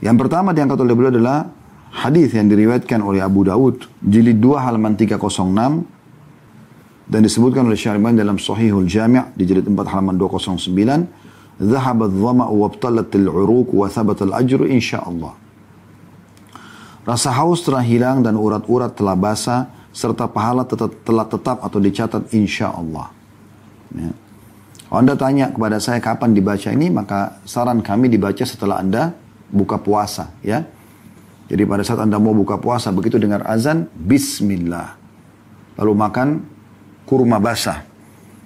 Yang pertama diangkat oleh beliau adalah hadis yang diriwayatkan oleh Abu Daud jilid 2 halaman 306 dan disebutkan oleh Syaribani dalam Sahihul Jami' di jilid 4 halaman 209 ذهب الظمأ وابطلت العروق وثبت الأجر إن شاء الله Rasa haus telah hilang dan urat-urat telah basah serta pahala tetap, telah tetap atau dicatat insya Allah. Ya. Kalau Anda tanya kepada saya kapan dibaca ini, maka saran kami dibaca setelah Anda buka puasa. ya. Jadi pada saat Anda mau buka puasa, begitu dengar azan, Bismillah. Lalu makan kurma basah.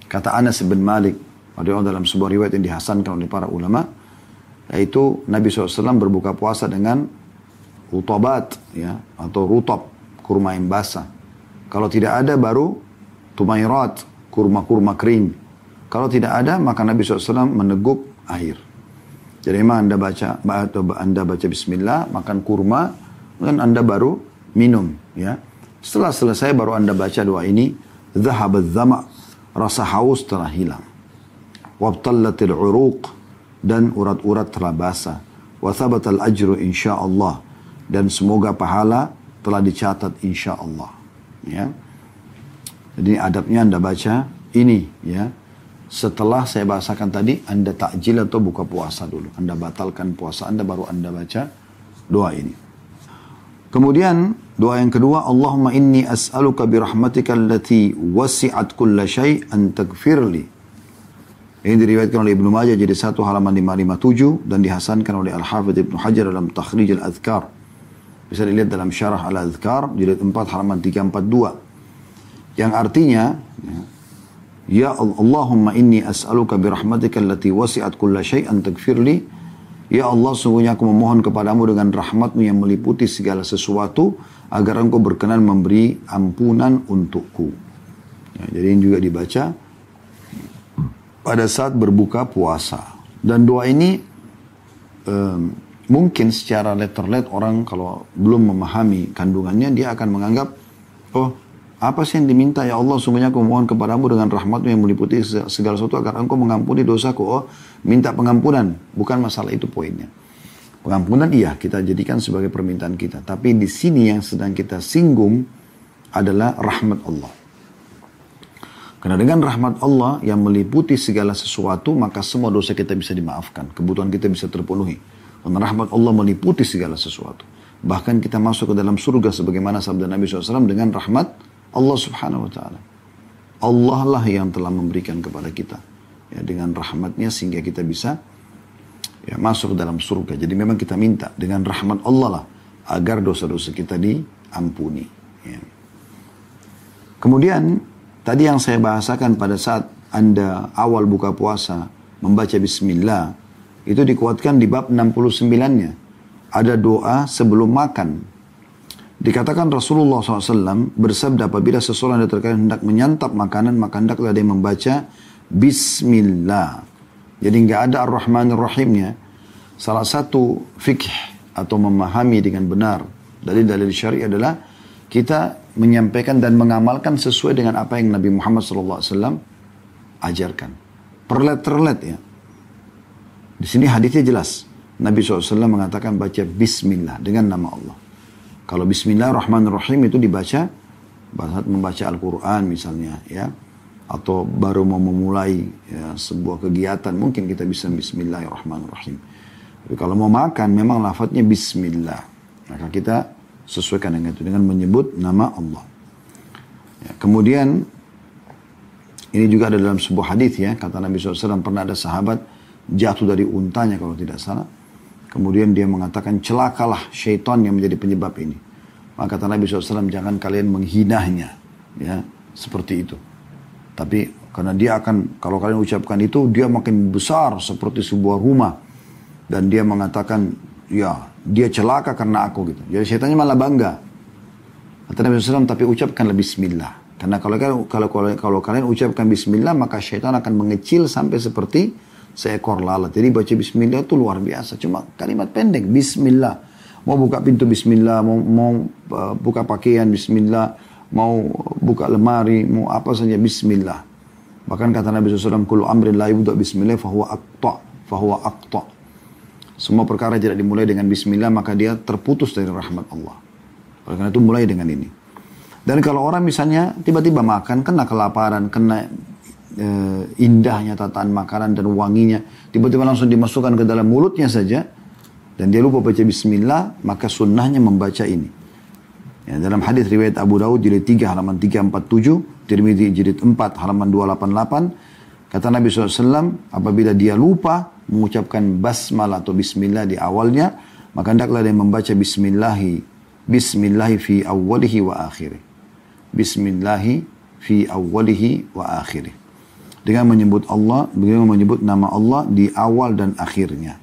Kata Anas bin Malik, ada dalam sebuah riwayat yang dihasankan oleh para ulama, yaitu Nabi SAW berbuka puasa dengan rutabat ya atau rutab kurma yang basah. Kalau tidak ada baru tumairat kurma-kurma kering. Kalau tidak ada maka Nabi SAW meneguk air. Jadi memang anda baca atau anda baca Bismillah makan kurma dan anda baru minum ya. Setelah selesai baru anda baca doa ini. Zahabat zama rasa haus telah hilang. Wabtallatil uruq dan urat-urat telah basah. Wathabatal ajru insyaallah dan semoga pahala telah dicatat insya Allah. Ya. Jadi adabnya anda baca ini ya. Setelah saya bahasakan tadi, anda takjil atau buka puasa dulu. Anda batalkan puasa anda baru anda baca doa ini. Kemudian doa yang kedua, Allahumma inni as'aluka birahmatika allati wasi'at kulla syai' an tagfirli. Ini diriwayatkan oleh Ibnu Majah jadi satu halaman 557 dan dihasankan oleh Al-Hafidh Ibnu Hajar dalam Takhrij Al-Adhkar. Bisa dilihat dalam syarah Al-Adhkar, jilid 4 halaman 342. Yang artinya, ya, Allahumma inni as'aluka birahmatika allati wasi'at kulla syai'an tagfirli. Ya Allah, sungguhnya aku memohon kepadamu dengan rahmatmu yang meliputi segala sesuatu, agar engkau berkenan memberi ampunan untukku. Ya, jadi ini juga dibaca pada saat berbuka puasa. Dan doa ini um, mungkin secara letter-let orang kalau belum memahami kandungannya dia akan menganggap oh apa sih yang diminta? Ya Allah sungguhnya aku mohon kepadamu dengan rahmatmu yang meliputi segala sesuatu agar engkau mengampuni dosaku. Oh minta pengampunan. Bukan masalah itu poinnya. Pengampunan iya kita jadikan sebagai permintaan kita. Tapi di sini yang sedang kita singgung adalah rahmat Allah. Karena dengan rahmat Allah yang meliputi segala sesuatu maka semua dosa kita bisa dimaafkan. Kebutuhan kita bisa terpenuhi. Dan rahmat Allah meliputi segala sesuatu. Bahkan kita masuk ke dalam surga sebagaimana sabda Nabi SAW dengan rahmat Allah subhanahu wa ta'ala. Allah lah yang telah memberikan kepada kita. Ya, dengan rahmatnya sehingga kita bisa ya, masuk dalam surga. Jadi memang kita minta dengan rahmat Allah lah agar dosa-dosa kita diampuni. Ya. Kemudian tadi yang saya bahasakan pada saat Anda awal buka puasa membaca bismillah itu dikuatkan di bab 69-nya. Ada doa sebelum makan. Dikatakan Rasulullah SAW bersabda apabila seseorang terkait hendak menyantap makanan, maka hendaklah dia membaca Bismillah. Jadi nggak ada Ar-Rahman Ar-Rahimnya. Salah satu fikih atau memahami dengan benar dari dalil syariah adalah kita menyampaikan dan mengamalkan sesuai dengan apa yang Nabi Muhammad SAW ajarkan. Perlet-perlet ya. Di sini hadisnya jelas. Nabi SAW mengatakan baca Bismillah dengan nama Allah. Kalau Bismillahirrahmanirrahim itu dibaca saat membaca Al-Quran misalnya ya. Atau baru mau memulai ya, sebuah kegiatan mungkin kita bisa Bismillahirrahmanirrahim. Tapi kalau mau makan memang lafadznya Bismillah. Maka kita sesuaikan dengan itu dengan menyebut nama Allah. Ya, kemudian ini juga ada dalam sebuah hadis ya kata Nabi SAW pernah ada sahabat jatuh dari untanya kalau tidak salah. Kemudian dia mengatakan celakalah syaitan yang menjadi penyebab ini. Maka kata Nabi SAW jangan kalian menghinanya. Ya, seperti itu. Tapi karena dia akan, kalau kalian ucapkan itu, dia makin besar seperti sebuah rumah. Dan dia mengatakan, ya dia celaka karena aku gitu. Jadi syaitannya malah bangga. Kata Nabi SAW, tapi ucapkanlah bismillah. Karena kalau, kalau, kalau, kalau kalian ucapkan bismillah, maka syaitan akan mengecil sampai seperti seekor lalat. Jadi baca bismillah itu luar biasa. Cuma kalimat pendek, bismillah. Mau buka pintu bismillah, mau, mau uh, buka pakaian bismillah, mau buka lemari, mau apa saja bismillah. Bahkan kata Nabi SAW, Kulu amrin la yubda bismillah fahuwa akta, fahuwa akta. semua perkara tidak dimulai dengan bismillah maka dia terputus dari rahmat Allah. Oleh karena itu mulai dengan ini. Dan kalau orang misalnya tiba-tiba makan, kena kelaparan, kena e, indahnya tataan makanan dan wanginya, tiba-tiba langsung dimasukkan ke dalam mulutnya saja, dan dia lupa baca bismillah, maka sunnahnya membaca ini. Ya, dalam hadis riwayat Abu Daud jilid 3 halaman 347, Tirmidzi jilid 4 halaman 288, kata Nabi SAW, apabila dia lupa mengucapkan basmalah atau bismillah di awalnya, maka hendaklah dia membaca bismillahi, bismillahi fi awwalihi wa akhirih. Bismillahi fi awwalihi wa akhirih. Dengan menyebut Allah, dengan menyebut nama Allah di awal dan akhirnya.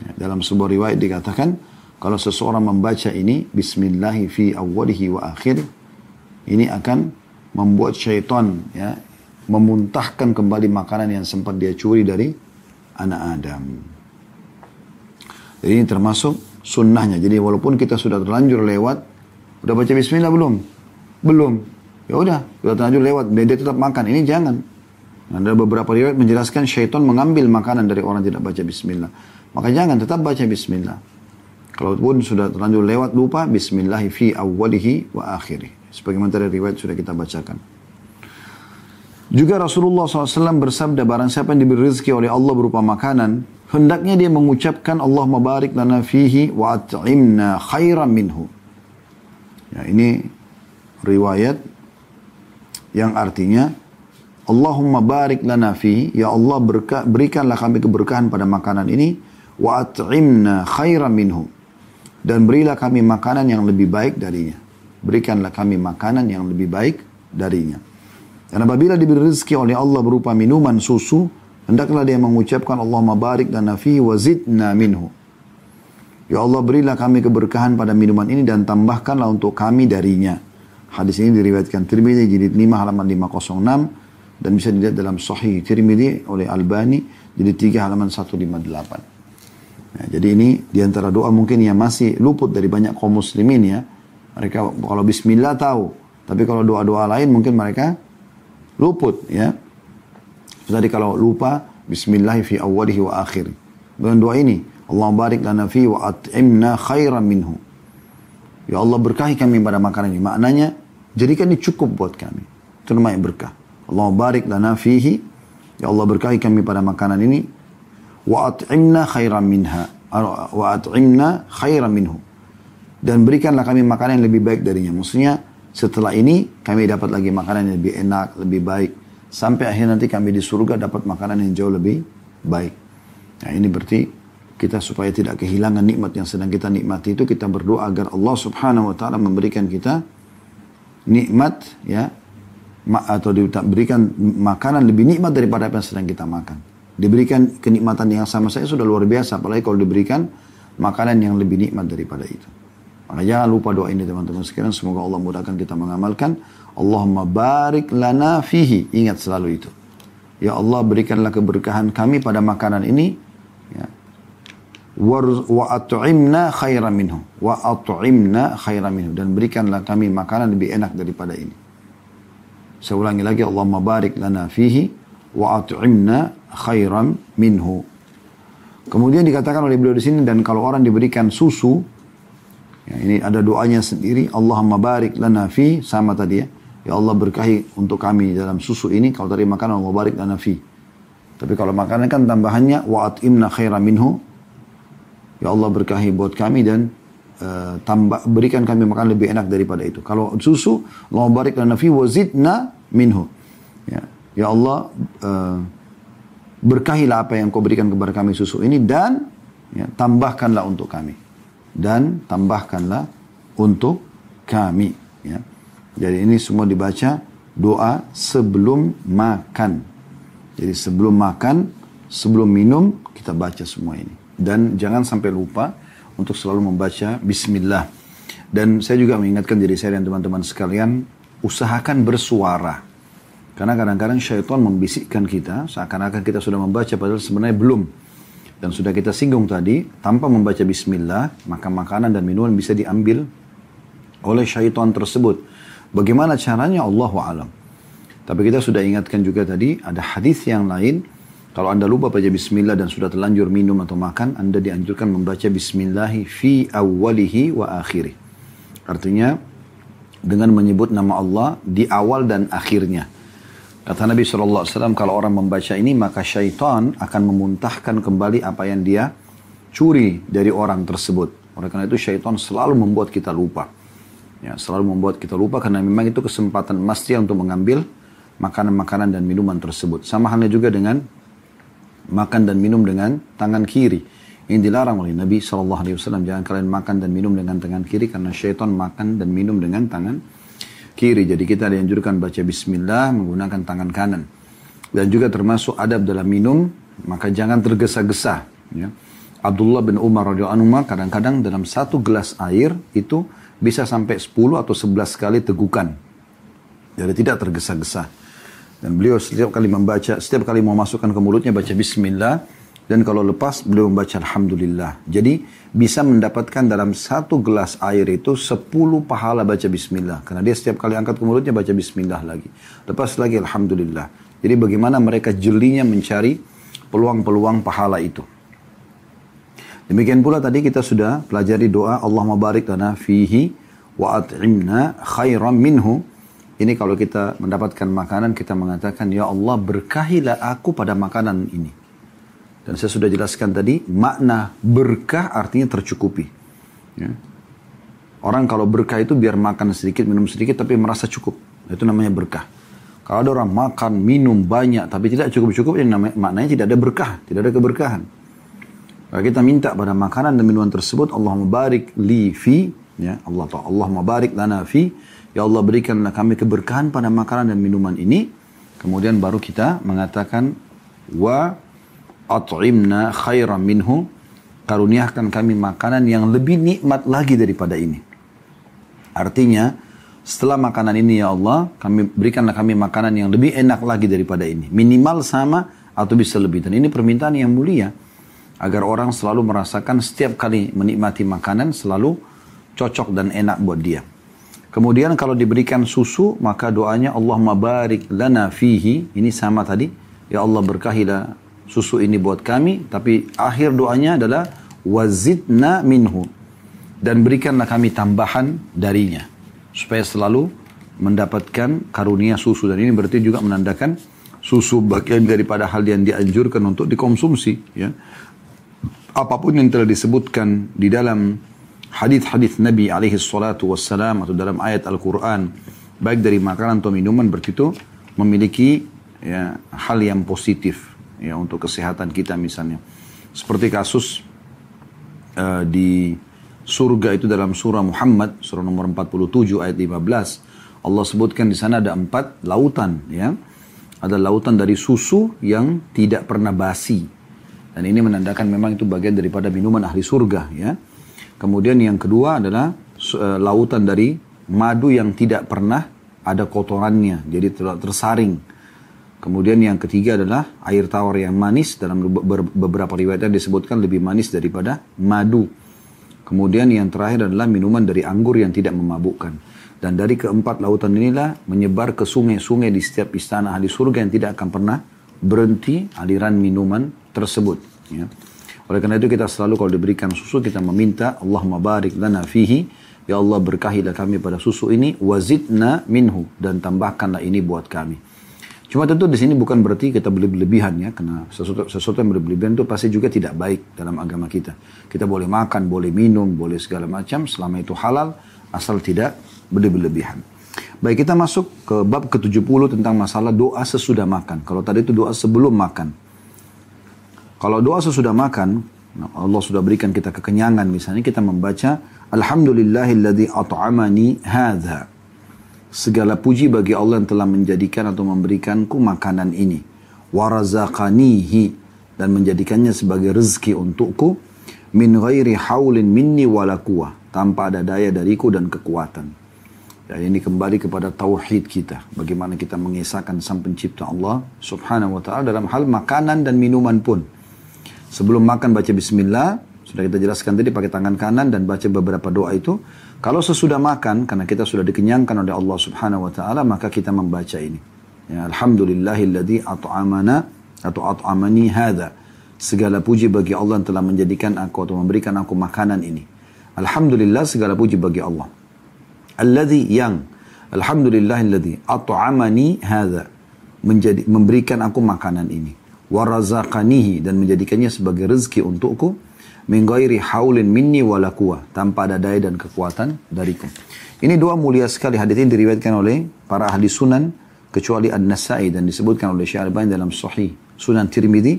Ya, dalam sebuah riwayat dikatakan, kalau seseorang membaca ini, Bismillahi fi awwalihi wa akhirih, ini akan membuat syaitan ya, memuntahkan kembali makanan yang sempat dia curi dari anak Adam. Jadi ini termasuk sunnahnya. Jadi walaupun kita sudah terlanjur lewat, udah baca Bismillah belum? Belum. Ya udah, sudah terlanjur lewat, dia tetap makan. Ini jangan. Ada beberapa riwayat menjelaskan syaitan mengambil makanan dari orang tidak baca bismillah. Maka jangan tetap baca bismillah. Kalaupun sudah terlanjur lewat lupa bismillah fi awwalihi wa akhirih. Sebagaimana tadi riwayat sudah kita bacakan. Juga Rasulullah SAW bersabda barang siapa yang diberi rezeki oleh Allah berupa makanan, hendaknya dia mengucapkan Allah mabarik lana fihi wa at'imna khairan minhu. Ya, ini riwayat yang artinya Allahumma barik lana fi. Ya Allah berka, berikanlah kami keberkahan pada makanan ini. Wa at'imna khairan minhu. Dan berilah kami makanan yang lebih baik darinya. Berikanlah kami makanan yang lebih baik darinya. Dan apabila diberi rezeki oleh Allah berupa minuman susu hendaklah dia mengucapkan Allahumma barik lana fi wa zidna minhu. Ya Allah berilah kami keberkahan pada minuman ini dan tambahkanlah untuk kami darinya. Hadis ini diriwayatkan Tirmidzi jilid 5 halaman 506 dan bisa dilihat dalam Sahih Tirmidzi oleh Albani jilid 3 halaman 158. Ya, jadi ini di antara doa mungkin yang masih luput dari banyak kaum muslimin ya. Mereka kalau Bismillah tahu, tapi kalau doa-doa lain mungkin mereka luput ya. Tadi kalau lupa Bismillah fi awalihi wa akhir. Dengan doa ini, Allah barik lana fi wa at'imna khairan minhu. Ya Allah berkahi kami pada makanan ini. Maknanya, jadikan ini cukup buat kami. Itu namanya berkah. Allah barik lana fihi. Ya Allah berkahi kami pada makanan ini. Wa at'imna khairan minha. Wa at'imna khairan minhu. Dan berikanlah kami makanan yang lebih baik darinya. Maksudnya, setelah ini kami dapat lagi makanan yang lebih enak, lebih baik. Sampai akhirnya nanti kami di surga dapat makanan yang jauh lebih baik. Nah ini berarti kita supaya tidak kehilangan nikmat yang sedang kita nikmati itu kita berdoa agar Allah Subhanahu wa taala memberikan kita nikmat ya atau diberikan makanan lebih nikmat daripada apa yang sedang kita makan. Diberikan kenikmatan yang sama saya sudah luar biasa apalagi kalau diberikan makanan yang lebih nikmat daripada itu. Maka jangan lupa doa ini teman-teman sekalian semoga Allah mudahkan kita mengamalkan. Allahumma barik lana fihi. Ingat selalu itu. Ya Allah berikanlah keberkahan kami pada makanan ini wa at'imna khairan minhu wa at'imna khairan minhu dan berikanlah kami makanan lebih enak daripada ini. Saya ulangi lagi Allahumma barik lana fihi wa at'imna khairan minhu. Kemudian dikatakan oleh beliau di sini dan kalau orang diberikan susu ya, ini ada doanya sendiri Allahumma barik lana fi sama tadi ya. Ya Allah berkahi untuk kami dalam susu ini kalau tadi makanan Allah barik lana fi. Tapi kalau makanan kan tambahannya wa at'imna khairan minhu Ya Allah berkahi buat kami dan uh, tambah berikan kami makan lebih enak daripada itu. Kalau susu, Allah barik lana fi wazidna minhu. Ya, ya Allah uh, berkahilah apa yang kau berikan kepada kami susu ini dan ya, tambahkanlah untuk kami. Dan tambahkanlah untuk kami. Ya. Jadi ini semua dibaca doa sebelum makan. Jadi sebelum makan, sebelum minum, kita baca semua ini. Dan jangan sampai lupa untuk selalu membaca Bismillah. Dan saya juga mengingatkan diri saya dan teman-teman sekalian, usahakan bersuara. Karena kadang-kadang syaitan membisikkan kita, seakan-akan kita sudah membaca, padahal sebenarnya belum. Dan sudah kita singgung tadi, tanpa membaca Bismillah, maka makanan dan minuman bisa diambil oleh syaitan tersebut. Bagaimana caranya Allah alam. Tapi kita sudah ingatkan juga tadi, ada hadis yang lain Kalau anda lupa baca bismillah dan sudah terlanjur minum atau makan, anda dianjurkan membaca bismillahi fi awalihi wa akhirih. Artinya, dengan menyebut nama Allah di awal dan akhirnya. Kata Nabi SAW, kalau orang membaca ini, maka syaitan akan memuntahkan kembali apa yang dia curi dari orang tersebut. Oleh karena itu, syaitan selalu membuat kita lupa. Ya, selalu membuat kita lupa karena memang itu kesempatan emas untuk mengambil makanan-makanan dan minuman tersebut. Sama halnya juga dengan makan dan minum dengan tangan kiri. Ini dilarang oleh Nabi SAW. Jangan kalian makan dan minum dengan tangan kiri karena syaitan makan dan minum dengan tangan kiri. Jadi kita dianjurkan baca bismillah menggunakan tangan kanan. Dan juga termasuk adab dalam minum, maka jangan tergesa-gesa. Ya. Abdullah bin Umar radhiyallahu anhu kadang-kadang dalam satu gelas air itu bisa sampai 10 atau 11 kali tegukan. Jadi tidak tergesa-gesa. Dan beliau setiap kali membaca, setiap kali mau masukkan ke mulutnya baca bismillah. Dan kalau lepas beliau membaca alhamdulillah. Jadi bisa mendapatkan dalam satu gelas air itu sepuluh pahala baca bismillah. Karena dia setiap kali angkat ke mulutnya baca bismillah lagi. Lepas lagi alhamdulillah. Jadi bagaimana mereka jelinya mencari peluang-peluang pahala itu. Demikian pula tadi kita sudah pelajari doa Allah barik lana fihi wa at'imna khairan minhu ini kalau kita mendapatkan makanan, kita mengatakan, Ya Allah berkahilah aku pada makanan ini. Dan saya sudah jelaskan tadi, makna berkah artinya tercukupi. Ya. Orang kalau berkah itu biar makan sedikit, minum sedikit, tapi merasa cukup. Itu namanya berkah. Kalau ada orang makan, minum banyak, tapi tidak cukup-cukup, ini namanya, maknanya tidak ada berkah, tidak ada keberkahan. Kalau kita minta pada makanan dan minuman tersebut, Allah barik li fi, ya Allah Allah barik lana fi, Ya Allah berikanlah kami keberkahan pada makanan dan minuman ini. Kemudian baru kita mengatakan wa at'imna khairan minhu karuniakan kami makanan yang lebih nikmat lagi daripada ini. Artinya setelah makanan ini ya Allah kami berikanlah kami makanan yang lebih enak lagi daripada ini. Minimal sama atau bisa lebih. Dan ini permintaan yang mulia agar orang selalu merasakan setiap kali menikmati makanan selalu cocok dan enak buat dia. Kemudian kalau diberikan susu, maka doanya Allah barik lana fihi. Ini sama tadi. Ya Allah berkahilah susu ini buat kami. Tapi akhir doanya adalah wazidna minhu. Dan berikanlah kami tambahan darinya. Supaya selalu mendapatkan karunia susu. Dan ini berarti juga menandakan susu bagian daripada hal yang dianjurkan untuk dikonsumsi. Ya. Apa pun yang telah disebutkan di dalam hadis-hadis Nabi alaihi salatu wassalam atau dalam ayat Al-Quran baik dari makanan atau minuman berarti itu memiliki ya, hal yang positif ya untuk kesehatan kita misalnya. Seperti kasus uh, di surga itu dalam surah Muhammad surah nomor 47 ayat 15 Allah sebutkan di sana ada empat lautan ya. Ada lautan dari susu yang tidak pernah basi. Dan ini menandakan memang itu bagian daripada minuman ahli surga ya Kemudian yang kedua adalah uh, lautan dari madu yang tidak pernah ada kotorannya, jadi tersaring. Kemudian yang ketiga adalah air tawar yang manis, dalam beberapa riwayat disebutkan lebih manis daripada madu. Kemudian yang terakhir adalah minuman dari anggur yang tidak memabukkan. Dan dari keempat lautan inilah menyebar ke sungai-sungai di setiap istana ahli surga yang tidak akan pernah berhenti aliran minuman tersebut. Ya. Oleh karena itu kita selalu kalau diberikan susu kita meminta Allahumma barik lana fihi Ya Allah berkahilah kami pada susu ini wazidna minhu dan tambahkanlah ini buat kami. Cuma tentu di sini bukan berarti kita berlebihan ya karena sesuatu, sesuatu yang berlebihan itu pasti juga tidak baik dalam agama kita. Kita boleh makan, boleh minum, boleh segala macam selama itu halal asal tidak berlebihan. Baik kita masuk ke bab ke-70 tentang masalah doa sesudah makan. Kalau tadi itu doa sebelum makan. Kalau doa sesudah makan, Allah sudah berikan kita kekenyangan misalnya kita membaca Alhamdulillahilladzi at'amani hadha. Segala puji bagi Allah yang telah menjadikan atau memberikanku makanan ini. Warazaqanihi dan menjadikannya sebagai rezeki untukku min ghairi haulin minni wala tanpa ada daya dariku dan kekuatan. Dan ini kembali kepada tauhid kita. Bagaimana kita mengisahkan sang pencipta Allah subhanahu wa ta'ala dalam hal makanan dan minuman pun. Sebelum makan baca bismillah, sudah kita jelaskan tadi pakai tangan kanan dan baca beberapa doa itu. Kalau sesudah makan, karena kita sudah dikenyangkan oleh Allah subhanahu wa ta'ala, maka kita membaca ini. Ya, Alhamdulillahilladzi at'amana atau at'amani hadha. Segala puji bagi Allah yang telah menjadikan aku atau memberikan aku makanan ini. Alhamdulillah segala puji bagi Allah. Alladhi yang Alhamdulillah alladhi at'amani hadha menjadi memberikan aku makanan ini warazaqanihi dan menjadikannya sebagai rezeki untukku min ghairi haulin minni wala tanpa ada daya dan kekuatan dariku. Ini doa mulia sekali hadis ini diriwayatkan oleh para ahli sunan kecuali An-Nasai dan disebutkan oleh Syarban dalam Sahih Sunan Tirmidzi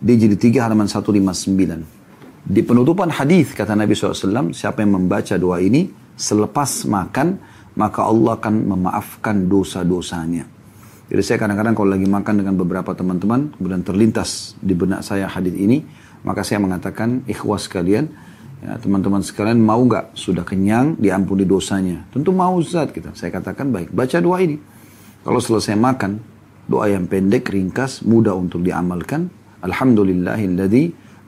di jilid 3 halaman 159. Di penutupan hadis kata Nabi SAW, siapa yang membaca doa ini selepas makan maka Allah akan memaafkan dosa-dosanya. Jadi saya kadang-kadang kalau lagi makan dengan beberapa teman-teman, kemudian terlintas di benak saya hadis ini, maka saya mengatakan, ikhwas kalian, ya, teman-teman sekalian mau nggak sudah kenyang diampuni dosanya? Tentu mau Ustaz kita. Saya katakan baik, baca doa ini. Kalau selesai makan, doa yang pendek, ringkas, mudah untuk diamalkan. Alhamdulillahilladzi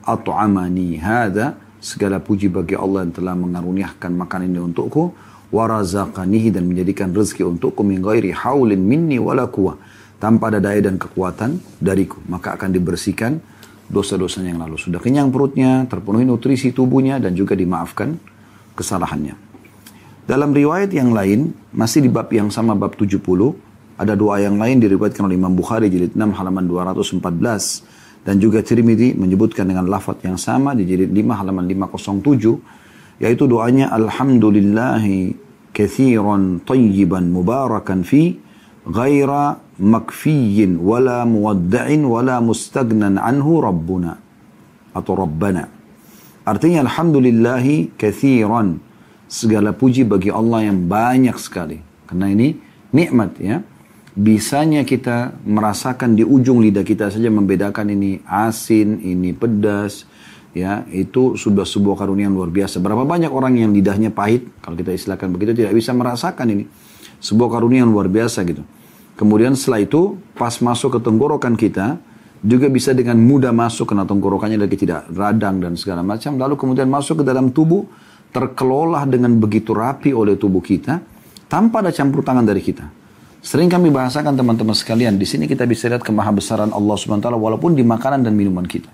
at'amani hadha. Segala puji bagi Allah yang telah mengaruniakan makanan ini untukku warazaqanihi dan menjadikan rezeki untukku min haulin minni wala quwwah tanpa ada daya dan kekuatan dariku maka akan dibersihkan dosa-dosanya yang lalu. Sudah kenyang perutnya terpenuhi nutrisi tubuhnya dan juga dimaafkan kesalahannya. Dalam riwayat yang lain masih di bab yang sama bab 70 ada doa yang lain diriwayatkan oleh Imam Bukhari jilid 6 halaman 214 dan juga Tirmidzi menyebutkan dengan lafaz yang sama di jilid 5 halaman 507 yaitu doanya alhamdulillahi kathiran tayyiban mubarakan fi ghaira makfiyin wala muwadda'in wala mustagnan anhu rabbuna atau rabbana. Artinya alhamdulillahi kathiran segala puji bagi Allah yang banyak sekali. Karena ini nikmat ya. Bisanya kita merasakan di ujung lidah kita saja membedakan ini asin ini pedas ya itu sudah sebuah karunia yang luar biasa. Berapa banyak orang yang lidahnya pahit, kalau kita istilahkan begitu tidak bisa merasakan ini. Sebuah karunia yang luar biasa gitu. Kemudian setelah itu pas masuk ke tenggorokan kita juga bisa dengan mudah masuk karena tenggorokannya lagi tidak radang dan segala macam. Lalu kemudian masuk ke dalam tubuh terkelola dengan begitu rapi oleh tubuh kita tanpa ada campur tangan dari kita. Sering kami bahasakan teman-teman sekalian, di sini kita bisa lihat kemahabesaran Allah Subhanahu wa taala walaupun di makanan dan minuman kita.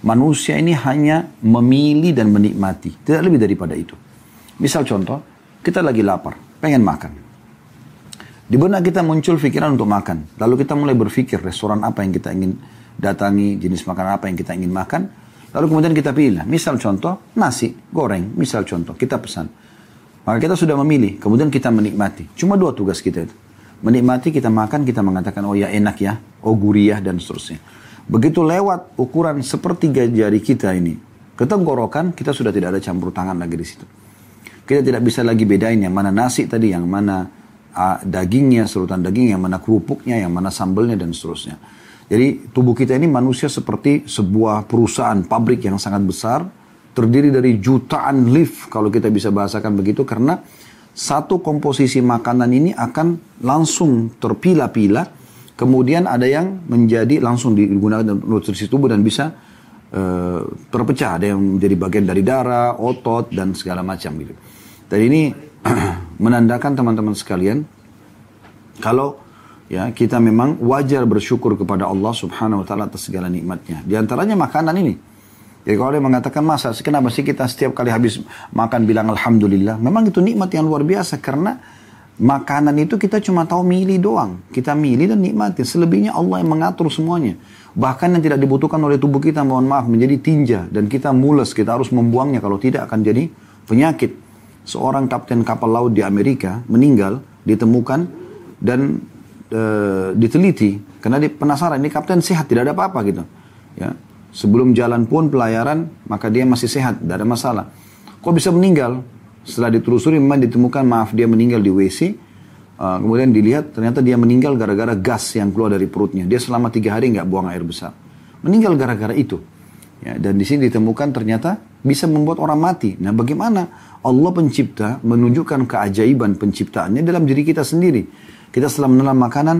Manusia ini hanya memilih dan menikmati. Tidak lebih daripada itu. Misal contoh, kita lagi lapar, pengen makan. Di benak kita muncul pikiran untuk makan. Lalu kita mulai berpikir restoran apa yang kita ingin datangi, jenis makanan apa yang kita ingin makan. Lalu kemudian kita pilih. Misal contoh, nasi goreng. Misal contoh, kita pesan. Maka kita sudah memilih, kemudian kita menikmati. Cuma dua tugas kita itu. Menikmati, kita makan, kita mengatakan, oh ya enak ya, oh gurih dan seterusnya. Begitu lewat ukuran sepertiga jari kita ini ke tenggorokan, kita sudah tidak ada campur tangan lagi di situ. Kita tidak bisa lagi bedain yang mana nasi tadi, yang mana uh, dagingnya, serutan daging, yang mana kerupuknya, yang mana sambelnya dan seterusnya. Jadi tubuh kita ini manusia seperti sebuah perusahaan pabrik yang sangat besar, terdiri dari jutaan lift kalau kita bisa bahasakan begitu karena satu komposisi makanan ini akan langsung terpilah-pilah Kemudian ada yang menjadi langsung digunakan nutrisi tubuh dan bisa uh, terpecah. Ada yang menjadi bagian dari darah, otot, dan segala macam gitu. Dan ini menandakan teman-teman sekalian, kalau ya kita memang wajar bersyukur kepada Allah Subhanahu Wa Taala atas segala nikmatnya. Di antaranya makanan ini. Jadi kalau dia mengatakan masa, kenapa sih kita setiap kali habis makan bilang Alhamdulillah. Memang itu nikmat yang luar biasa karena Makanan itu kita cuma tahu milih doang. Kita milih dan nikmati. Selebihnya Allah yang mengatur semuanya. Bahkan yang tidak dibutuhkan oleh tubuh kita, mohon maaf, menjadi tinja. Dan kita mules, kita harus membuangnya. Kalau tidak akan jadi penyakit. Seorang kapten kapal laut di Amerika meninggal, ditemukan, dan e, diteliti. Karena dia penasaran, ini kapten sehat, tidak ada apa-apa gitu. Ya. Sebelum jalan pun pelayaran, maka dia masih sehat, tidak ada masalah. Kok bisa meninggal? Setelah ditelusuri memang ditemukan maaf dia meninggal di WC. Uh, kemudian dilihat ternyata dia meninggal gara-gara gas yang keluar dari perutnya. Dia selama tiga hari nggak buang air besar. Meninggal gara-gara itu. Ya, dan di sini ditemukan ternyata bisa membuat orang mati. Nah bagaimana Allah pencipta menunjukkan keajaiban penciptaannya dalam diri kita sendiri. Kita setelah menelan makanan,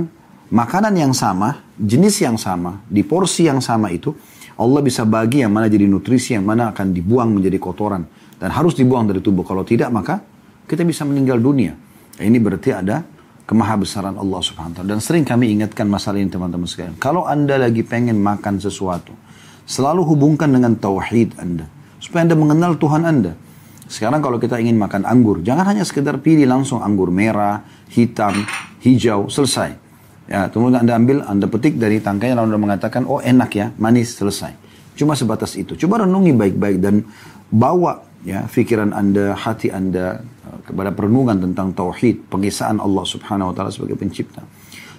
makanan yang sama, jenis yang sama, di porsi yang sama itu, Allah bisa bagi yang mana jadi nutrisi, yang mana akan dibuang menjadi kotoran dan harus dibuang dari tubuh. Kalau tidak maka kita bisa meninggal dunia. Ini berarti ada kemahabesaran Allah subhanahu wa ta'ala. Dan sering kami ingatkan masalah ini teman-teman sekalian. Kalau anda lagi pengen makan sesuatu, selalu hubungkan dengan tauhid anda. Supaya anda mengenal Tuhan anda. Sekarang kalau kita ingin makan anggur, jangan hanya sekedar pilih langsung anggur merah, hitam, hijau, selesai. Ya, kemudian anda ambil, anda petik dari tangkainya lalu anda mengatakan, oh enak ya, manis, selesai. Cuma sebatas itu. Coba renungi baik-baik dan bawa ya pikiran anda, hati anda uh, kepada perenungan tentang tauhid, pengisaan Allah Subhanahu wa taala sebagai pencipta.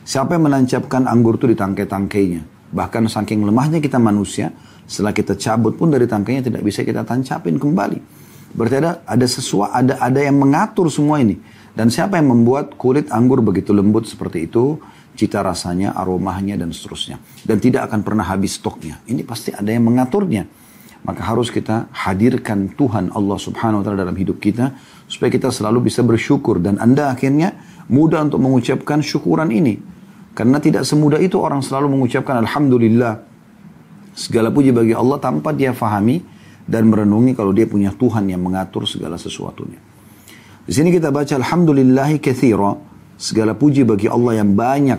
Siapa yang menancapkan anggur itu di tangkai-tangkainya? Bahkan saking lemahnya kita manusia, setelah kita cabut pun dari tangkainya tidak bisa kita tancapin kembali. Berarti ada ada sesuatu ada ada yang mengatur semua ini. Dan siapa yang membuat kulit anggur begitu lembut seperti itu? cita rasanya, aromanya, dan seterusnya. Dan tidak akan pernah habis stoknya. Ini pasti ada yang mengaturnya. Maka harus kita hadirkan Tuhan Allah subhanahu wa ta'ala dalam hidup kita. Supaya kita selalu bisa bersyukur. Dan Anda akhirnya mudah untuk mengucapkan syukuran ini. Karena tidak semudah itu orang selalu mengucapkan Alhamdulillah. Segala puji bagi Allah tanpa dia fahami dan merenungi kalau dia punya Tuhan yang mengatur segala sesuatunya. Di sini kita baca Alhamdulillahi kathira Segala puji bagi Allah yang banyak.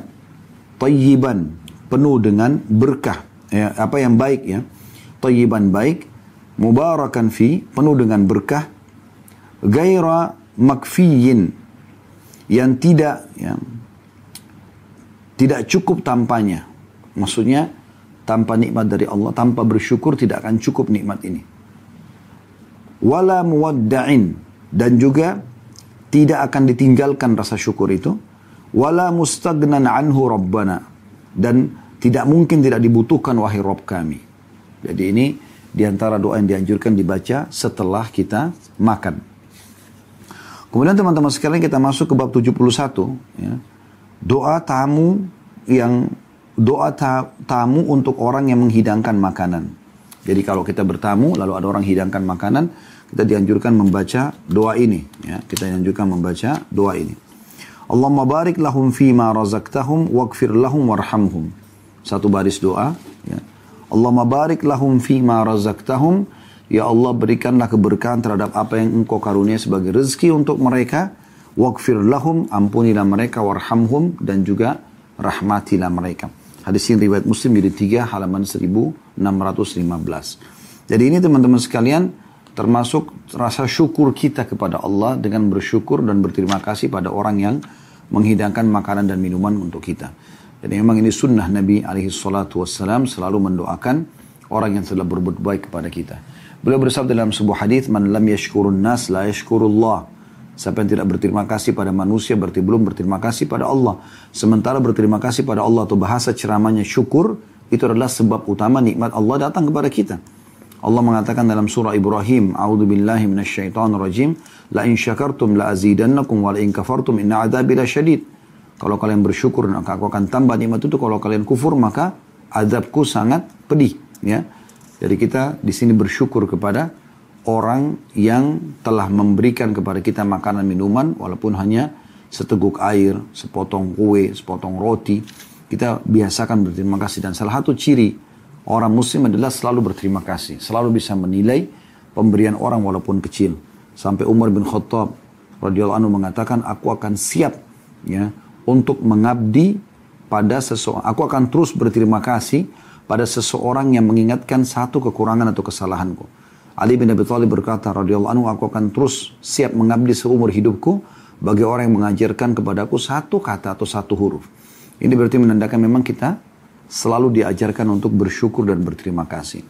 Tayyiban. Penuh dengan berkah. Ya, apa yang baik ya. Tayyiban baik. Mubarakan fi. Penuh dengan berkah. Gaira makfiyin. Yang tidak. Ya, tidak cukup tanpanya. Maksudnya tanpa nikmat dari Allah, tanpa bersyukur tidak akan cukup nikmat ini. Wala muwadda'in dan juga tidak akan ditinggalkan rasa syukur itu wala mustagnan anhu rabbana dan tidak mungkin tidak dibutuhkan wahai Rob kami. Jadi ini di antara doa yang dianjurkan dibaca setelah kita makan. Kemudian teman-teman sekalian kita masuk ke bab 71 ya. Doa tamu yang doa ta, tamu untuk orang yang menghidangkan makanan. Jadi kalau kita bertamu lalu ada orang hidangkan makanan, kita dianjurkan membaca doa ini. Ya, kita dianjurkan membaca doa ini. Allahumma barik lahum fima razaktahum waqfir lahum warhamhum. Satu baris doa. Ya. Allahumma barik lahum fima razaktahum. Ya Allah berikanlah keberkahan terhadap apa yang engkau karunia sebagai rezeki untuk mereka. Waqfir lahum, ampunilah mereka, warhamhum, dan juga rahmatilah mereka. Hadis ini riwayat Muslim jadi 3 halaman 1615. Jadi ini teman-teman sekalian, termasuk rasa syukur kita kepada Allah dengan bersyukur dan berterima kasih pada orang yang menghidangkan makanan dan minuman untuk kita. Jadi memang ini sunnah Nabi alaihi salatu wassalam selalu mendoakan orang yang telah berbuat baik kepada kita. Beliau bersabda dalam sebuah hadis, "Man lam yashkurun nas la yashkurullah." Siapa yang tidak berterima kasih pada manusia berarti belum berterima kasih pada Allah. Sementara berterima kasih pada Allah atau bahasa ceramahnya syukur itu adalah sebab utama nikmat Allah datang kepada kita. Allah mengatakan dalam surah Ibrahim, A'udzu billahi minasyaitonir rajim, la in syakartum la azidannakum wa la in kafartum inna adzabi lasyadid. Kalau kalian bersyukur maka aku akan tambah nikmat itu. Kalau kalian kufur maka azabku sangat pedih, ya. Jadi kita di sini bersyukur kepada orang yang telah memberikan kepada kita makanan minuman walaupun hanya seteguk air, sepotong kue, sepotong roti. Kita biasakan berterima kasih dan salah satu ciri Orang muslim adalah selalu berterima kasih. Selalu bisa menilai pemberian orang walaupun kecil. Sampai Umar bin Khattab radhiyallahu anhu mengatakan, aku akan siap ya untuk mengabdi pada seseorang. Aku akan terus berterima kasih pada seseorang yang mengingatkan satu kekurangan atau kesalahanku. Ali bin Abi Thalib berkata radhiyallahu anhu, aku akan terus siap mengabdi seumur hidupku bagi orang yang mengajarkan kepadaku satu kata atau satu huruf. Ini berarti menandakan memang kita selalu diajarkan untuk bersyukur dan berterima kasih.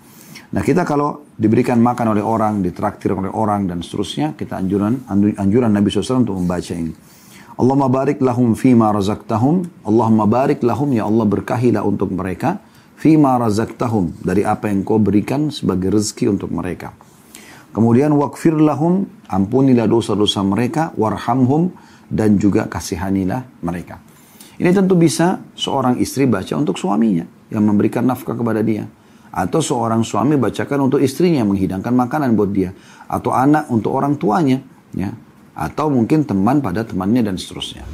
Nah kita kalau diberikan makan oleh orang, ditraktir oleh orang dan seterusnya, kita anjuran anjuran Nabi SAW untuk membaca ini. Allahumma barik lahum fima razaqtahum. Allahumma barik lahum ya Allah berkahilah untuk mereka fima razaqtahum dari apa yang kau berikan sebagai rezeki untuk mereka. Kemudian wakfir lahum ampunilah dosa-dosa mereka warhamhum dan juga kasihanilah mereka. Ini tentu bisa seorang istri baca untuk suaminya yang memberikan nafkah kepada dia. Atau seorang suami bacakan untuk istrinya menghidangkan makanan buat dia. Atau anak untuk orang tuanya. ya atau mungkin teman pada temannya dan seterusnya.